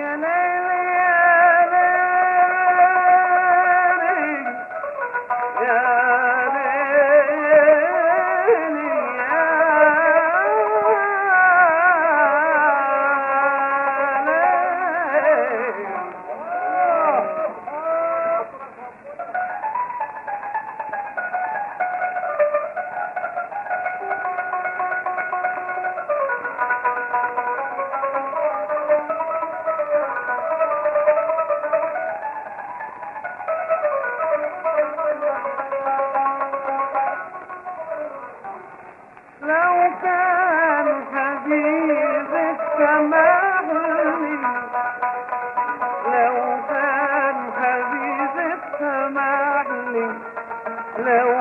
يا Lovely, no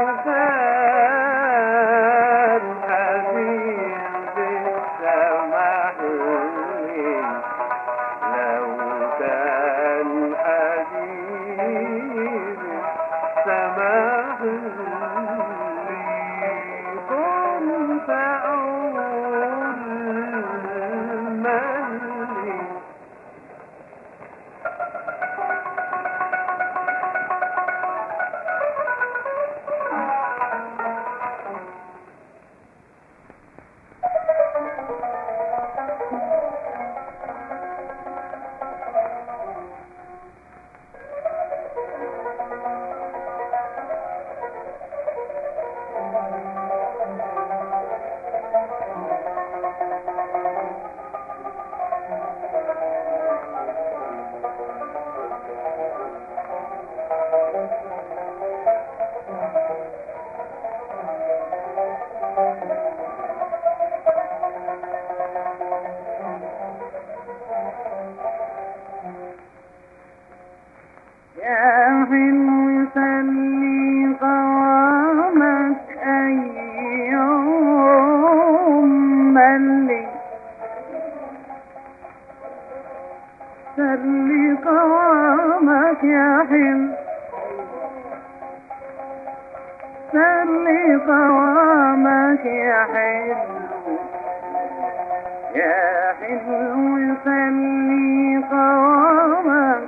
يا حلو سلي قوامك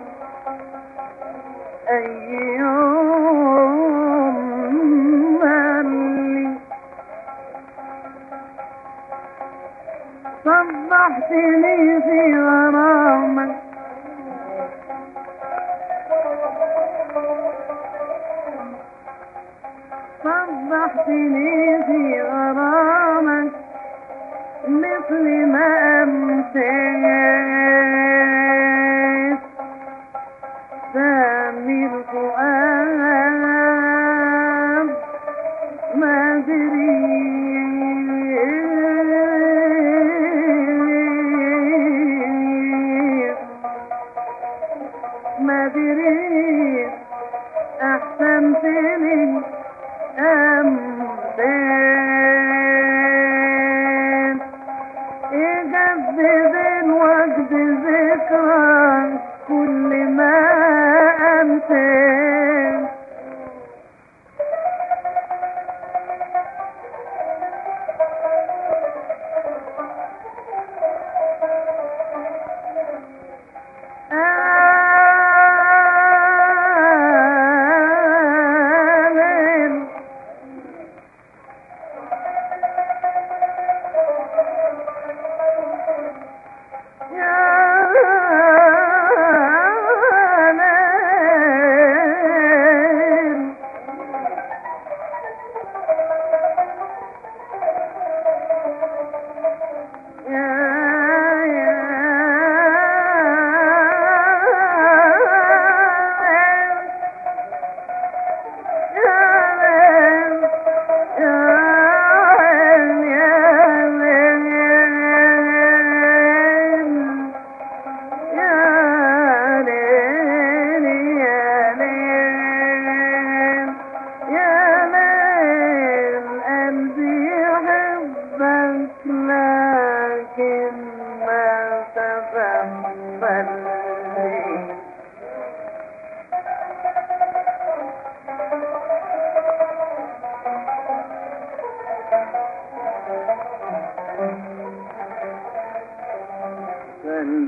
أيوم ملي. صبحتني في غرامك صبحتني في غرامك مثل ما أمسيت. سامي الفؤاد ما دريت ما دريت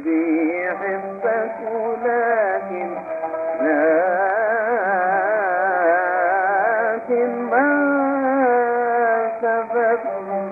قلبي حبك لكن لكن ما سبقني